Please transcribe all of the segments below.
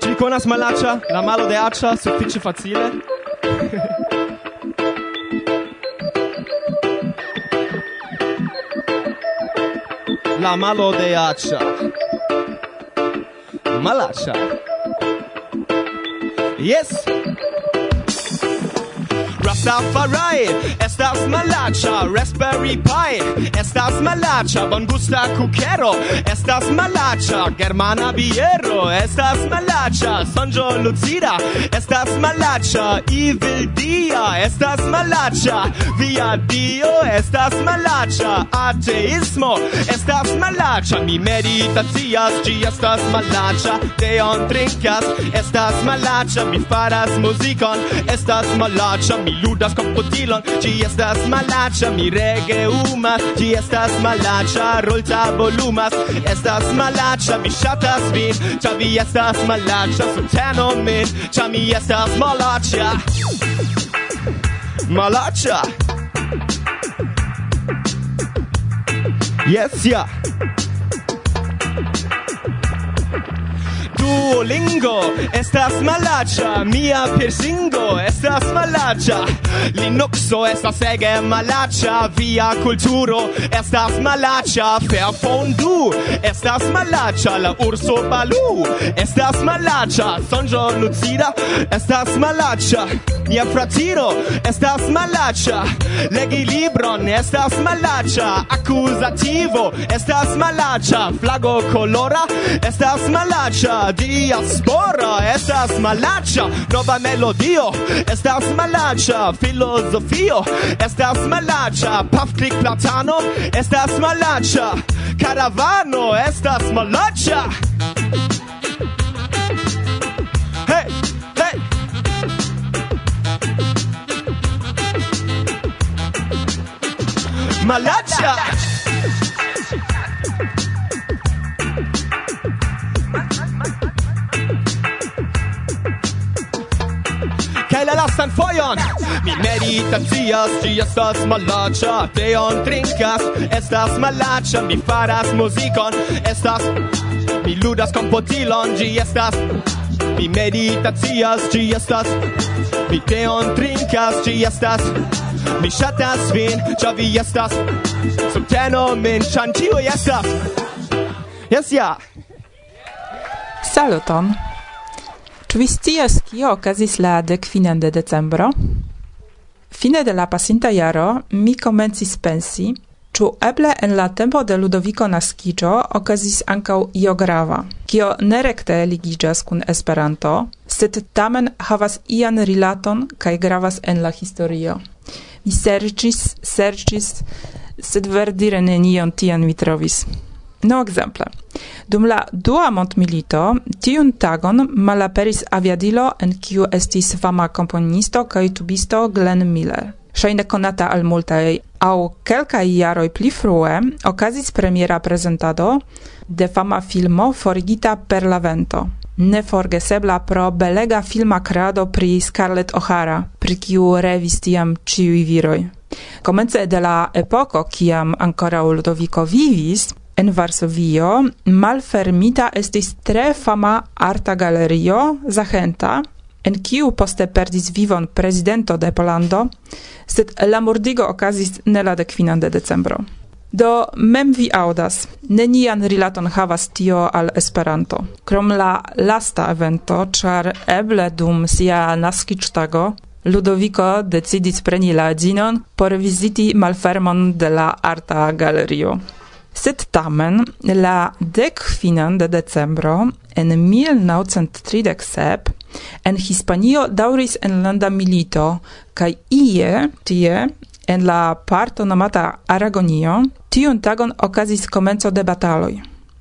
Ci conas malaccia, la malo de accia, suffice facile. la malo de accia. Malaccia. Yes! Rastafari Estas malacha Raspberry pie Estas malacha Bongusta Cuquero Estas malacha Germana biero Estas malacha Sonjo lucida Estas malacha Evil dia Estas malacha Via dio Estas malacha Ateismo Estas malacha Mi meditacias Gi estas malacha Deon trincas Estas malacha Mi faras musicon Estas malacha Mi mi ludas komputilon Ĝi estas malaĉa, mi rege umas. Ĝi estas malaĉa, rolta volumas. Estas malaĉa, mi ŝatas vin. Ĉar vi estas malaĉa, subtenu min. Ĉar mi estas malaĉa Malaĉa Yes, yeah. Duolingo estas malaĉa, mia piercingo estas malaĉa. Linuxo estas ege malaĉa, via kulturo estas malaĉa. Fairphone estas malaĉa, la urso balu estas malaĉa. Sonjo lucida estas malaĉa. Mia fratiro estas malaĉa. Legi libron estas malaĉa. Accusativo estas malaĉa. Flago colora estas malaĉa diaspora estas malaĉa nova melodio estas malaĉa filozofio estas malaĉa pafklik platano estas malaĉa karavano estas malaĉa Hey, hey. Malacha! kaj la lastan fojon Mi meditacias, ĝi estas malaĉa Teon trinkas, estas malaĉa Mi faras muzikon, estas Mi ludas kompotilon, ĝi estas Mi meditacias, ĝi estas Mi teon trinkas, ĝi estas Mi ŝatas vin, ĉar vi estas Subteno min, ĉar ĉiuj estas. Jes ja. Saluton. Ĉu vi scias kio okazis la dekfinan de decembro? Fine de la pasinta jaro mi komencis pensi, ĉu eble en la tempo de Ludoviko naskiĝo okazis ankaŭ io grava, kio ne rekte ligiĝas kun Esperanto, sed tamen havas ian rilaton kaj gravas en la historio. Mi serĉis, serĉis, sed verdire nenion tian mi trovis. No ekzemple. Dum la dua mondmilito, tiun tagon malaperis aviadilo en kiu estis fama komponisto kaj tubisto Glenn Miller. Ŝajne konata al multaj aŭ kelkaj jaroj pli frue okazis premiera prezentado de fama filmo forigita per la vento. Neforgesebla pro belega filma creado pri Scarlett O'Hara, pri kiu revis tiam ĉiuj viroj. Komence de la epoko, kiam ankoraŭ Ludovico vivis, en Varsovio malfermita estis tre fama arta galerio Zachenta, en kiu poste perdis vivon presidento de Polando, sed la mordigo okazis ne la dekvinande decembro. Do mem vi audas, nenian rilaton havas tio al Esperanto. Krom la lasta evento, ĉar eble dum sia naskiĝtago, Ludovico decidis preni la edzinon por viziti malfermon de la arta galerio. Sed tamen la dec finan de decembro en 1937 en Hispanio dauris enlanda milito kai ie tie en la parto nomata Aragonio tiun tagon okazis komenco de bataloj.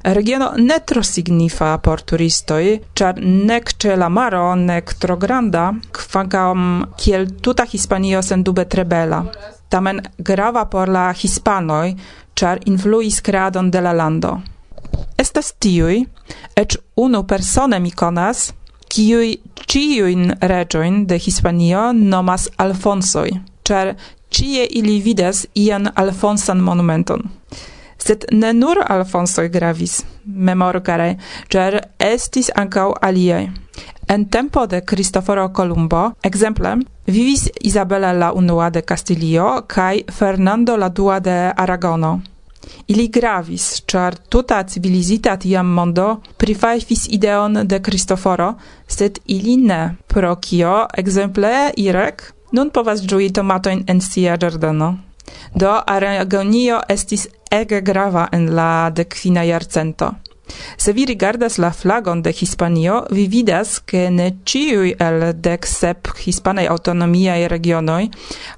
Regiono ne tro signifa por turistoj, ĉar nek ĉe la maro nek tro granda, kvankam kiel tuta Hispanio sendube tre bela tamen grava por la hispanoj, ĉar influis kreadon de la lando. Estas tiuj, eĉ unu persone mi konas, kiuj ciujn reĝojn de Hispanio nomas Alfonsoj, ĉar cie ili vidas ian Alfonsan monumenton. Sed ne nur Alfonsoj gravis, memoru care, ĉar estis ankaŭ aliaj. En tempo de Cristoforo Columbo, ekzemple, Vivis Isabela la unua de Castilio kaj Fernando la dua de Aragono. Ili gravis, char tuta civilizita tiam mondo prifaifis ideon de Cristoforo, sed ili ne, pro kio exemple, Irek nun povas giui tomatoin en sia giardano. Do Aragonio estis ege grava en la decfina jarcento. Se vi rigardas la flagon de Hispanio, vi vidas ke ne ĉiuj el dek sep hispanaj aŭtonomiaj regionoj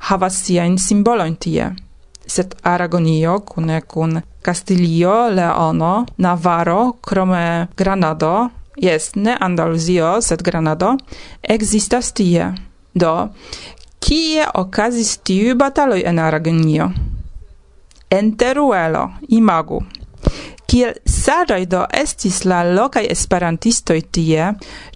havas siajn simbolojn tie. Sed Aragonio kune kun Castilio, Leono, Navarro, krome Granado, jest ne Andaluzio, sed Granado, existas tie. Do, kie okazis tiu bataloj en Aragonio? En Teruelo, imagu, Kiel saĝaj do estis la lokaj esperantistoj tie,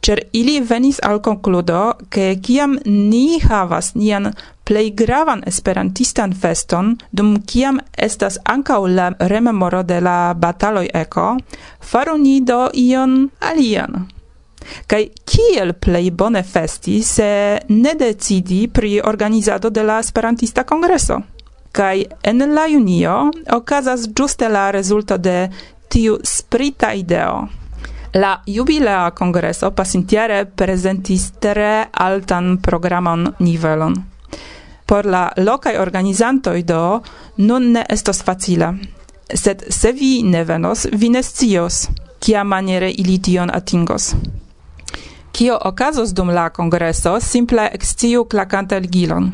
ĉar ili venis al konkludo, ke kiam ni havas nian plej gravan esperantistan feston, dum kiam estas ankaŭ la rememoro de la bataloj eko, faru ni do ion alian. Kaj kiel plej bone festi se ne decidi pri organizado de la esperantista kongreso? Kai en la junio okazas giuste la rezulto de tiu sprita ideo. La jubilea kongreso pasintiere presentis tre altan programon nivelon. Por la lokaj organizantoj do nun ne estos facile. Sed se vi ne venos, vi ne scios, kia maniere ili tion atingos. Kio okazos dum la kongreso, simple eksciu klakante ligilon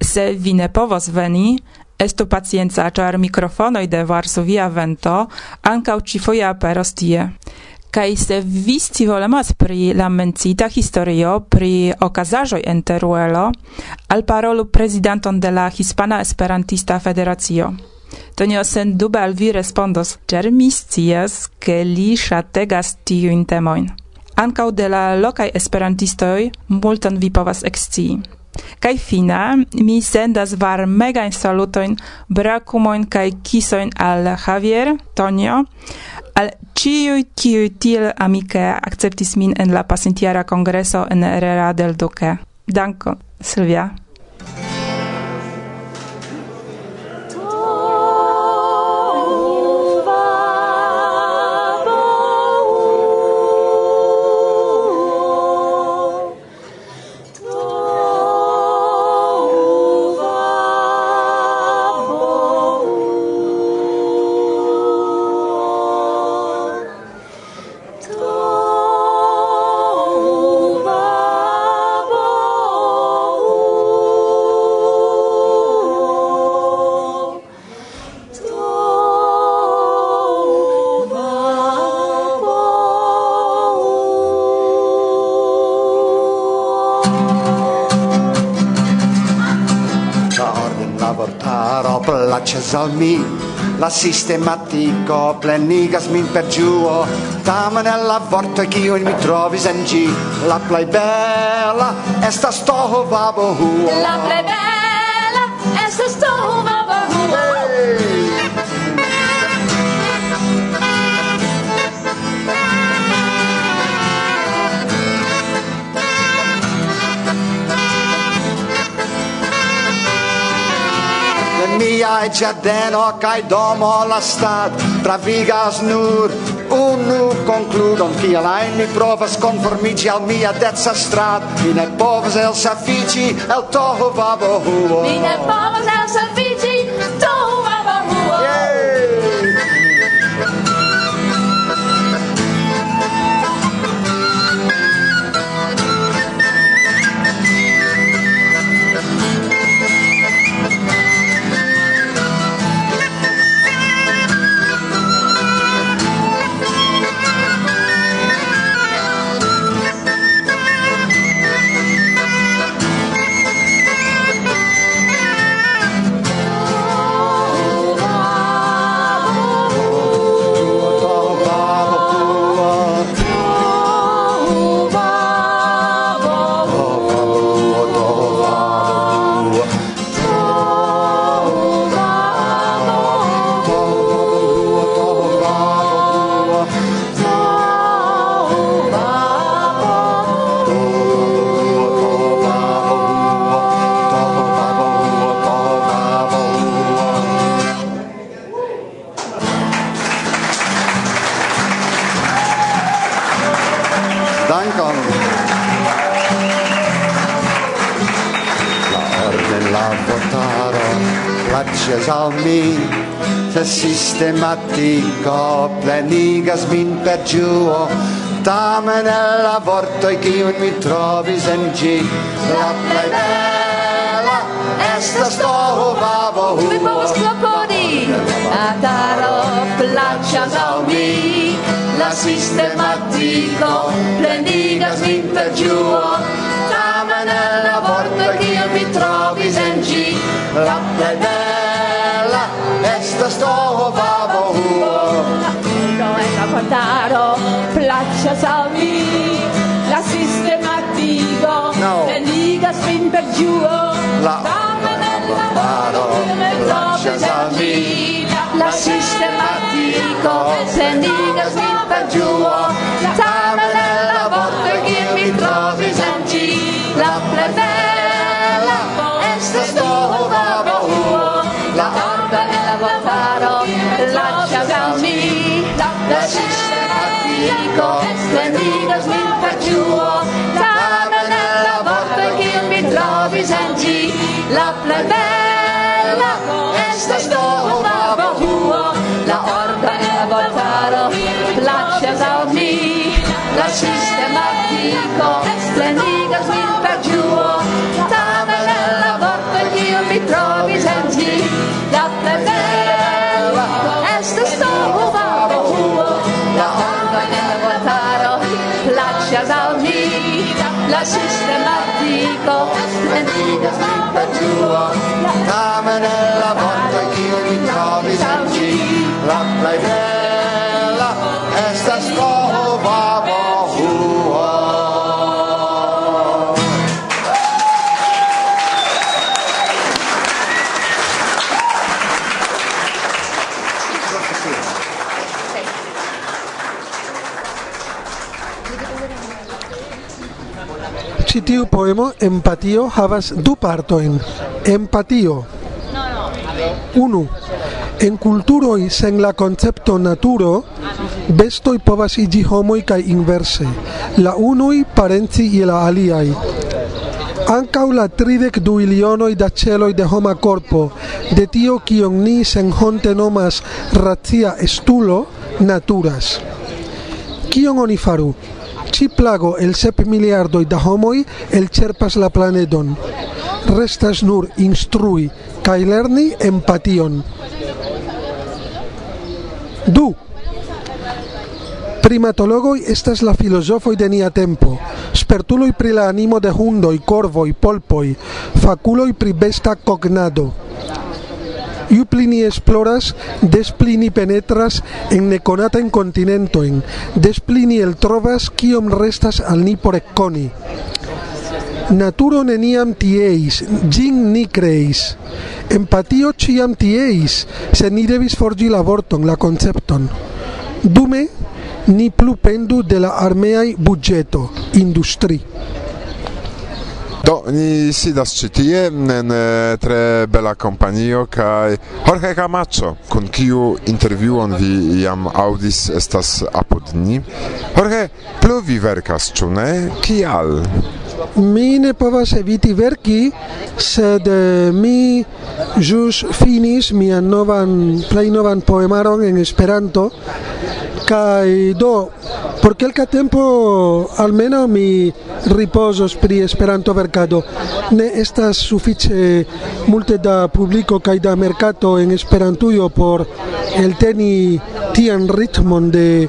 se vi ne povos veni, estu pacienza, char microfonoi de Varsovia vento ancau cifoia aperos tie. Kaj se vi scivolemas pri la mencita historio pri okazaĵoj en Teruelo, alparolu prezidanton de la Hispana Esperantista Federacio. Tonio sendube al vi respondos, ĉar mi scias, ke li ŝategas tiujn temojn. Ankaŭ de la lokaj esperantistoj multan vi povas ekscii. Kaj fina mi sendas varmega salutojn, brakumojn kaj kisojn al Javier, Tonio, al ciui kiui tiel amike akceptis min en la pasintjara kongreso en Herrera del Duque. Danko, Silvia. al mi. La sistematico plenigas min per giuo. Tamen el la vorto e io mi trovi en la plej esta sto toho babohuo la plej bella Pliaj ĝardeno kaj domo la stat. Pravigas nur unu concludon Kiel ajn mi prova sconformici al mia dezza strat. Mi ne povas elsafiĝi el tohu vabohuo Mi ne povas elsafiĝi se sistematico plenigas min per giuo tamen el la vortoi kiun mi trovis en gi. La plej esta estas tohuva bohuo mi povas klopodi. Ataro plaĉas al mi. La sistematico plenigas min per giuo. Tamen el la vortoi kiun mi trovis en gi. La plej Zapataro, placcia Salvini, la sistematico, no. ne dica spin per giù, la Zapataro, placcia Salvini, la sistematico, se dica spin per giù, La stava nella volta che mi trovi senti, la predella, esta stova amico splendidos nel faciuo tamen nella vorto kiun mi trovis en ĝi la plej bela estas nova bohuo la orda revoltaro plaĉas al mi. La sistematico splendigas min per ĝuo tamen nella vorto kiun mi trovis en ĝi la plej sistematico. Mentino scritta giua Tamen è la volta che io mi trovi San G La plaidella Ĉi tiu poemo Empatio havas du partojn. Empatio. Unu. En kulturoj sen la koncepto naturo, bestoj povas iĝi homoj kaj inverse. La unuj parenci je la aliaj. Ankaŭ la tridek du milionoj da ĉeloj de homa korpo, de tio kion ni senhonte nomas racia estulo, naturas. Kion oni faru? Ci plago el sep miliardoj da homoj elĉerpas la planedon. Restas nur instrui kaj lerni empation. Du Primatologo estas la filosofo de nia tempo, Spertulo pri la animo de hundoi, corvoi, polpoi, Faculo pri besta cognado iu pli ni esploras, des pli ni penetras en neconata in continentoin, des pli ni el trovas kiom restas al ni por ecconi. Naturo neniam tieis, gin ni creis. Empatio ciam tieis, se ni devis forgi la vorton, la concepton. Dume, ni plu pendu de la armeai budgeto, industri. Do, ni sidas ĉi tie en eh, tre bela kompanio kaj Jorge Camacho, kun kiu intervjuon vi jam aŭdis estas apud ni. Jorge, plu vi verkas, ĉu ne? Kial? Mi ne povas eviti verki, sed eh, mi jus finis mian novan, plej novan poemaron en Esperanto, kaj do, por kelka tempo almenaŭ mi ripozos pri Esperanto verkado. Ne estas sufiĉe multe da publiko kaj da merkato en Esperantujo por elteni tian ritmon de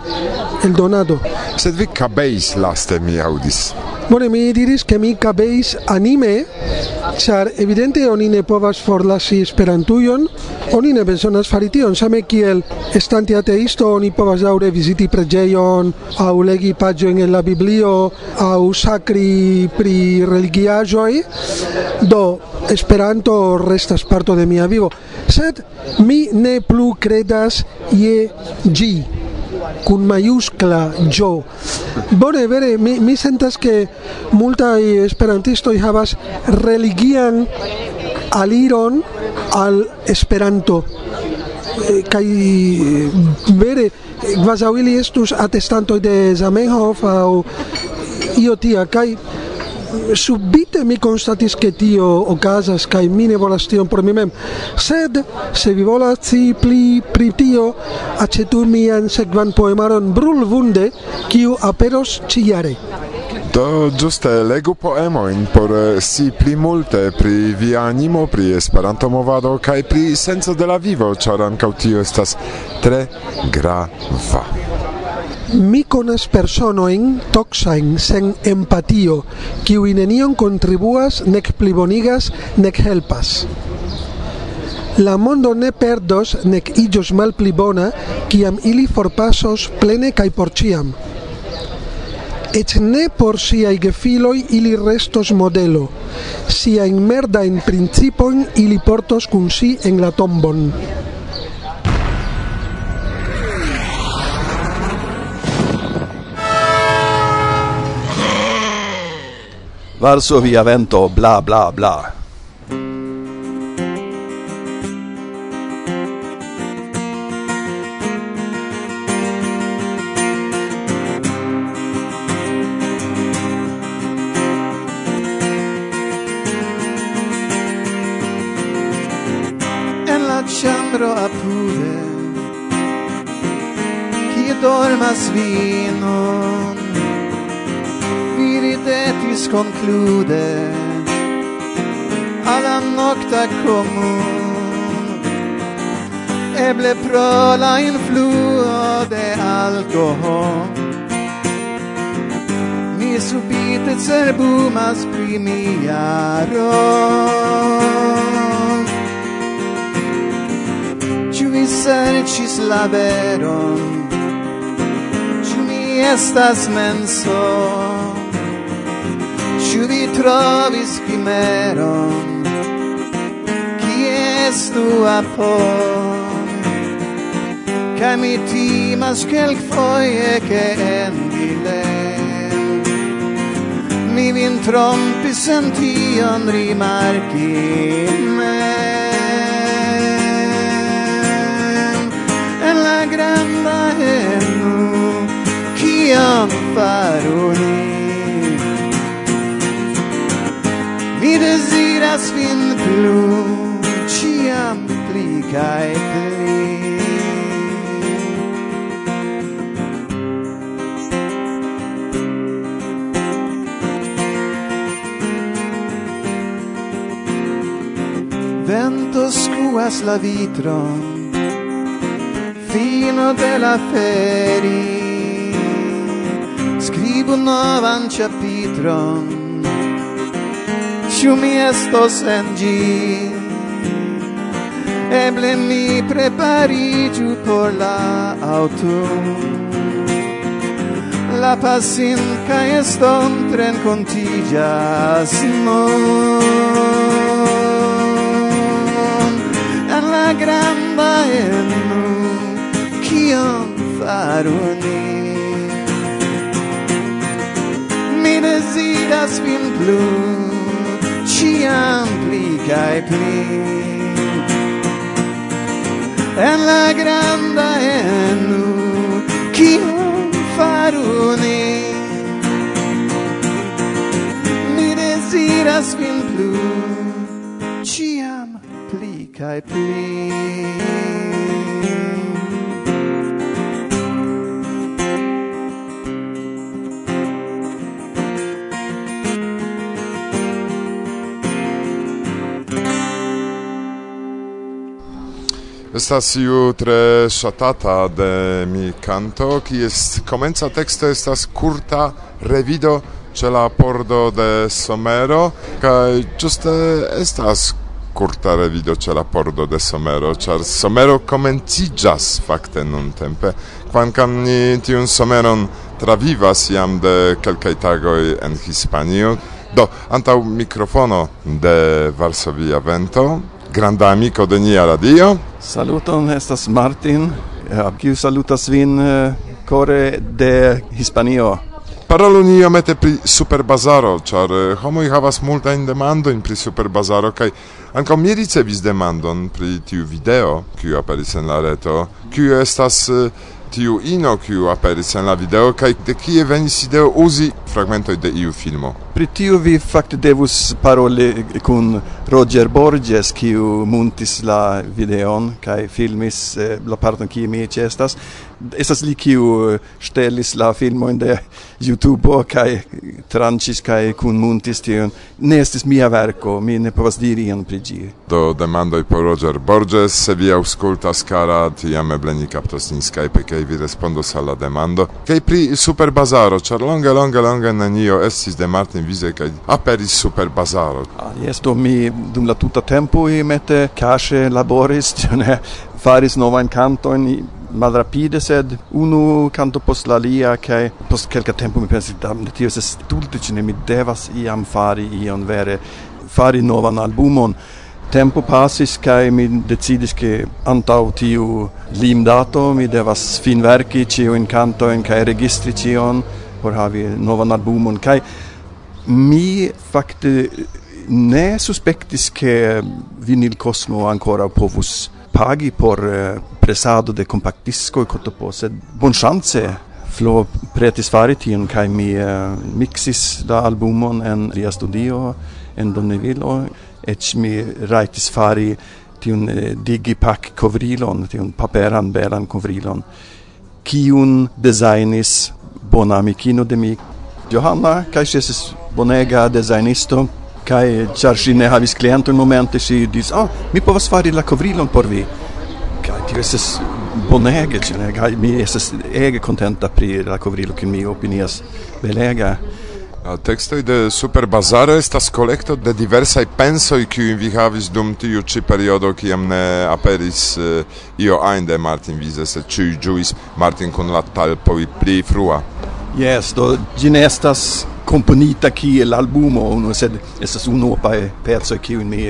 eldonado. Sed vi kabeis laste mi aŭdis. Bone, mi diris ke mi cabeis anime, ĉar evidente oni ne povas forlasi Esperantujon, oni ne bezonas fari tion, same kiel estante ateisto oni povas daŭre viziti preĝejon aŭ legi paĝojn en la Biblio aŭ sakri pri religiaĵoj, do Esperanto restas parto de mia vivo, sed mi ne plu kredas je ĝi. Kun maiuskla jo. Bone, vere, mi, mi sentas ke multaj esperantistoj havas religian aliron al Esperanto. Eh, kaj vere kvazaŭ ili estus atestantoj de Zamenhof aŭ io tia kai subite mi constatis che tio o casa mi ne volas tion por mi mem sed se vi volas ci pli pri tio acetu mian sekvan poemaron Brulvunde kiu aperos ciare Do giuste legu poemoin por eh, si pli multe pri via animo, pri esperanto movado kaj pri senso de la vivo, ĉar ankaŭ tio estas tre grava. Mi conas personoin toxain sen empatio, kiu nenion contribuas, nec plibonigas, nec helpas. La mondo ne perdos, nec illos mal plibona, kiam ili forpasos plene kai por ciam. Et ne por siai gefiloi ili restos modelo, sia in merda in principon ili portos cun si en la tombon. Varsovia vento bla bla bla. pro la influo de alcohol mi subite cerbumas pri mia rom Ĉu vi sercis la veron? ciu mi estas menso? ciu vi trovis chimeron? Chi estu apor? Kaj mi timas kelkfoje ke en dilem Mi vin trompis en tion rimarki mem. En la granda enu kiam faru ni? Mi desiras vin plu ciam pli kaj pli. balas la vitron fino della feri. Scrivo un novan capitron ciu mi estos en gi. Eble mi preparigiu por la autumn la pasin ca eston tren contigas non granda eno kion faru ni? Mi deziras vin plu Ciam pli cae pli. En la granda eno kion faru ni? Mi deziras vin plu ciam pli cae pli. estas iu tre ŝatata de mi kanto, kies komenca teksto estas kurta revido ĉe la pordo de somero, kaj ĝuste estas curta revido ce la pordo de Somero, char Somero comencigas fakte nun tempe, quancam ni tiun Someron travivas jam de quelcae tagoi en Hispanio. Do, antau microfono de Varsovia Vento, granda amico de nia radio, Saluton, estas Martin, kiu salutas vin eh, kore de Hispanio. Parolu ni iomete pri Superbazaro, ĉar eh, homoj havas multajn demandojn pri Superbazaro kaj ankaŭ mi ricevis demandon pri tiu video, kiu aperis en la reto, kiu estas uh, tiu ino kiu aperis en la video kaj de kie venis ideo uzi fragmentoj de iu filmo. Pri tiu vi fakte devus paroli kun Roger Borges kiu muntis la videon kaj filmis eh, la parton kie mi ĉestas estas li kiu uh, ŝtelis la filmojn de YouTube kaj tranĉis kaj kunmuntis tion. Ne estis mia verko, mi ne povas diri ion pri ĝi. Do demandoj por Roger Borges, se vi aŭskultas kara, tiam eble ni kaptos nin Skype kaj vi respondos al la demando. Kaj pri Superbazaro, ĉar longe longe longe nenio estis de Martin Vize kaj aperis Superbazaro. Ah, jes, do mi dum la tuta tempo mette kaŝe laboris, ne faris novajn kantojn, malrapide sed unu canto post la lia kaj post kelka tempo mi pensis damne tio estas stulte ne mi devas iam fari ion vere fari novan albumon. Tempo passis kai mi decidis ke antau tiu limdato mi devas finverki ciu in canto in kai registri cion por havi novan albumon. Kai mi fakte ne suspektis ke vinil cosmo ancora povus pagi por eh, presado de compactisco e cotopo sed bon chance flo pretis fari tion kai mi uh, mixis da albumon en lia studio en Donneville et mi raitis fari tion eh, uh, digipak kovrilon tion paperan belan kovrilon kiun designis bona amikino de mi Johanna kai ses bonega designisto kai ĉar ne havis klienton momente si dis ah oh, mi povas fari la kovrilon por vi tio estas bonege ĉu ne kaj mi estas ege kontenta pri la kovrilo kiun mi opinias belega La tekstoj de Superbazaro estas kolekto de diversaj pensoj kiujn vi havis dum tiu ĉi periodo kiam ne aperis uh, io ajn de Martin Vize, se ĉiuj ĝuis Martin kun la talpoj pli frua. Yes, do ĝi ne estas komponita kiel albumo, sed estas uno pa pezzo kiujn mi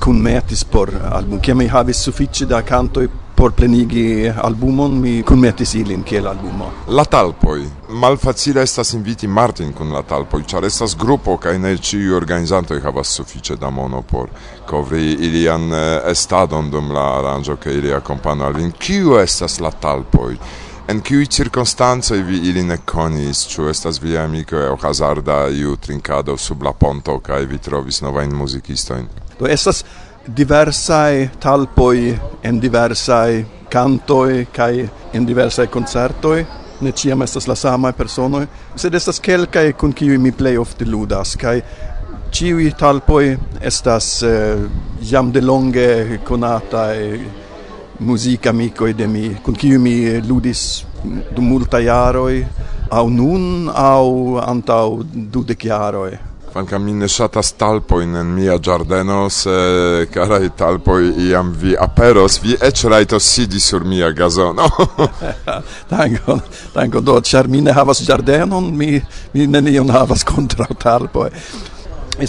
kun metis por album kiam mi havis sufiĉe da kantoj por plenigi albumon mi kunmetis ilin kiel albumo. La talpoj malfacile estas inviti Martin kun la talpoj, ĉar estas grupo kaj ne ĉiuj organizantoj havas sufiĉe da mono por kovri ilian eh, estadon dum la aranĝo kaj ili akompanu al vin. Kiu estas la talpoj? En kiuj cirkonstancoj vi ili ne konis, ĉu estas via amiko o hazarda iu trinkado sub la ponto kaj vi trovis novajn muzikistojn? Do estas diversai talpoi en diversai cantoi kai en diversai concertoi ne ciam estas la sama personoj sed estas kelkaj kun kiuj mi plej ofte ludas kaj ciui talpoi estas eh, jam de longe conatai musica amicoi de mi, con cui mi ludis du multa iaroi, au nun, au antau dudec iaroi. Fanca mi ne shatas talpojn en mia giardeno, se carai talpoj iam vi aperos, vi ec raitos sidi sur mia gazono. tango, tango, Do, char mi ne havas giardenon, mi, mi nenion havas contra talpoj.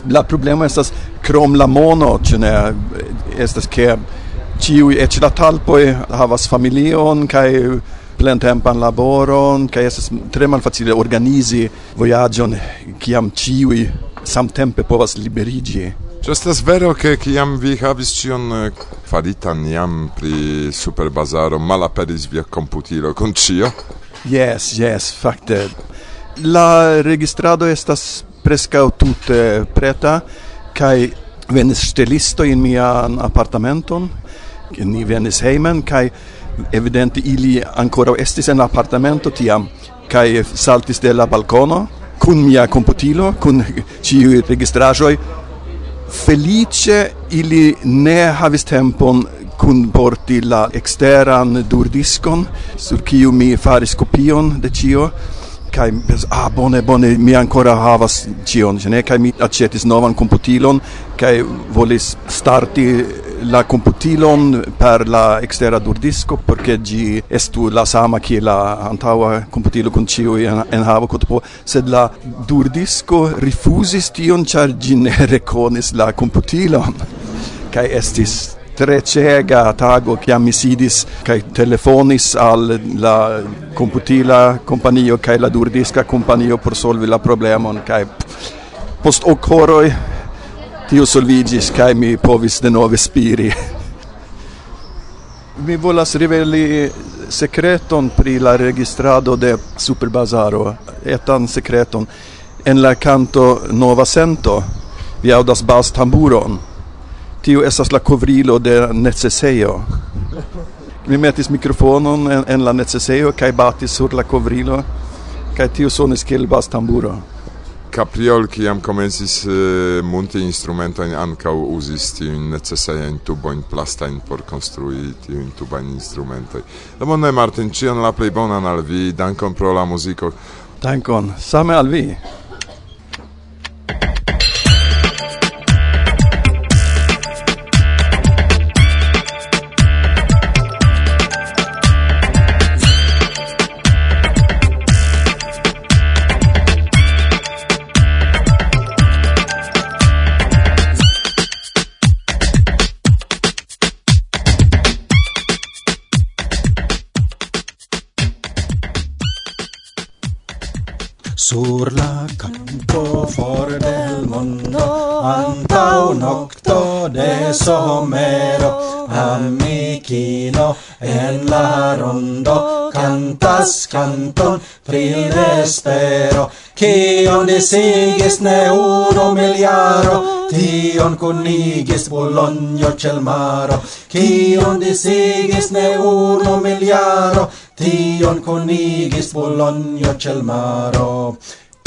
La problema estas krom la mono, ĉu ne? Estas ke ĉiuj et la talpoi havas familion cae plen tempan laboron, kai estas tre malfacile organizi voyagion, kiam ĉiuj samtempe povas liberigi. Estas vero che kiam vi havis cion eh, faritan jam pri superbazaro malaperis via computilo con cio? Yes, yes, fakte. La registrado estas prescau tutte preta, kai venis stelisto in mian apartamenton, ni venis heimen, kai evidente ili ancora estis en apartamento tiam, kai saltis de la balcono, kun mia computilo, kun ci registrajoi, felice ili ne havis tempon kun porti la exteran durdiskon, sur kiu mi faris kopion de cio, kai pens ah bone bone mi ancora havas cion ne kai mi accetis novan computilon kai volis starti la computilon per la extera durdisco perché gi estu la sama che la antaua computilo con ciu en, en havo cotpo sed la durdisco rifusis tion char gi ne reconis la computilon. Kai estis tre cega tago che mi sidis kai telefonis al la computila companio kai la durdisca companio por solvi la problemon kai post ocoroi tio solvigis kai mi povis de nove spiri. mi volas riveli secreton pri la registrado de Superbazaro, etan secreton en la canto Nova Cento, vi audas bas tamburon. Tio estas la covrilo de necesseio Mi metis mikrofonon en, en la necesseio kaj batis sur la covrilo kaj tio sonis kiel bas tamburo. Capriol kiam komencis uh, multe instrumentojn ankaŭ uzis tiujn necesajajn tubojn plastajn por konstrui tiujn tubajn instrumentojn. Bonne Martin, ĉion la plej bonan al vi, dankon pro la muziko. Dankon, same al vi. Sur la campo for del mondo Antau nocto de somero Amicino en la rondo cantas canton pri vespero Cion desigis ne uno miliaro Tion conigis Bologno cel maro. Cion desigis ne uno miliaro Tion conigis Bologno cel maro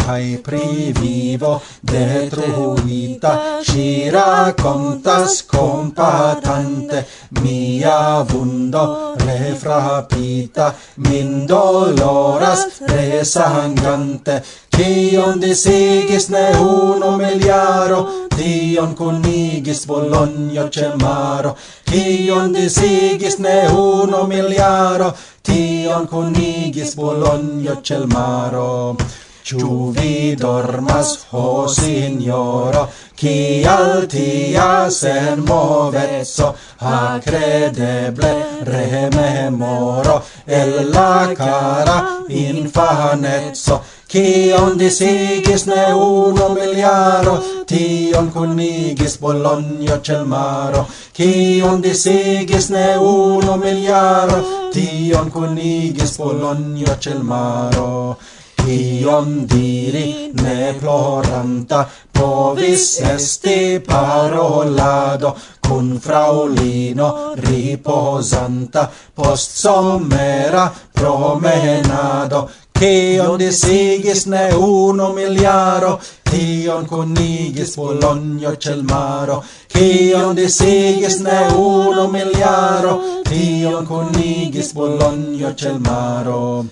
kai pri vivo detruita ci racontas compatante mia vundo refrapita min doloras resangante Cion disigis ne uno miliaro, tion kunigis Bologna cemaro. Cion disigis ne uno miliaro, tion kunigis Bologna celmaro. Ciu vi dormas, ho signoro, Cial altia sen movezzo, ha credeble rememoro, El la cara infanezzo, Cion disigis ne uno miliaro, Tion cunigis Bologna celmaro, Cion disigis ne uno miliaro, Tion cunigis Bologna celmaro, Tion diri ne ploranta povis esti parolado cun fraulino riposanta post somera promenado Cion disigis ne uno miliaro, tion conigis Bologno cel maro Cion disigis ne uno miliaro, tion conigis Bologno cel celmaro.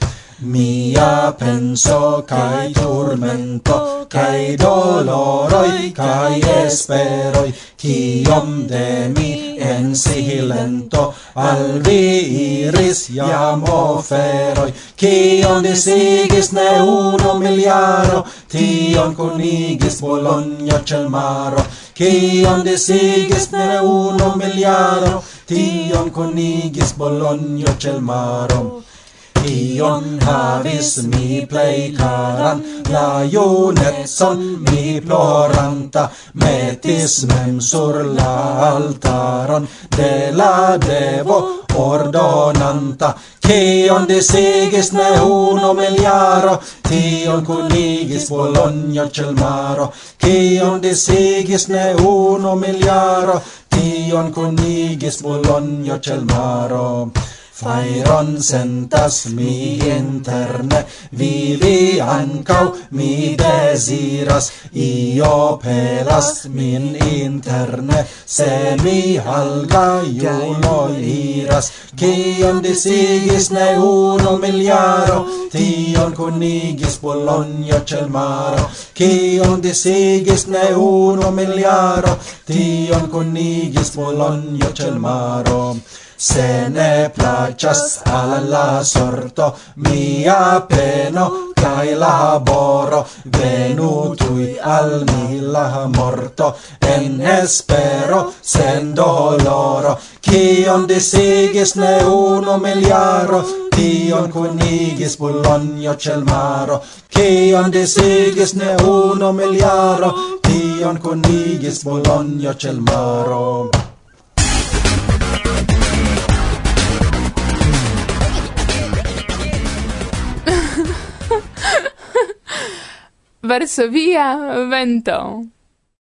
Mia penso kai turmento, kai doloroi, kai esperoi, kiom de mi en silento, al vi iris jam oferoi, cion disigis ne uno miliaro, tion conigis Bologna cel maro, cion disigis ne uno miliaro, tion conigis Bologna cel maro. Ion havis mi plei caran, la junetson mi ploranta, metis mem sur la altaron, de la devo ordonanta, Cion disigis ne uno miliaro, tion cunigis Bologna cel maro, cion disigis ne uno miliaro, tion cunigis Bologna cel maro fajron sentas mi interne vivi ancau mi desiras io pelas min interne se mi al gaiulo iras. Cion disigis ne uno miliaro tion kunigis Bologna cel maro. Cion disigis ne uno miliaro tion kunigis Bologna cel maro se ne placas al la sorto mia peno cae laboro. Venu tui al mi la morto en espero sen doloro. Cion disigis ne uno miliaro tion conigis Bologna celmaro cion disigis ne uno miliaro tion conigis Bologna celmaro Varsovia vento.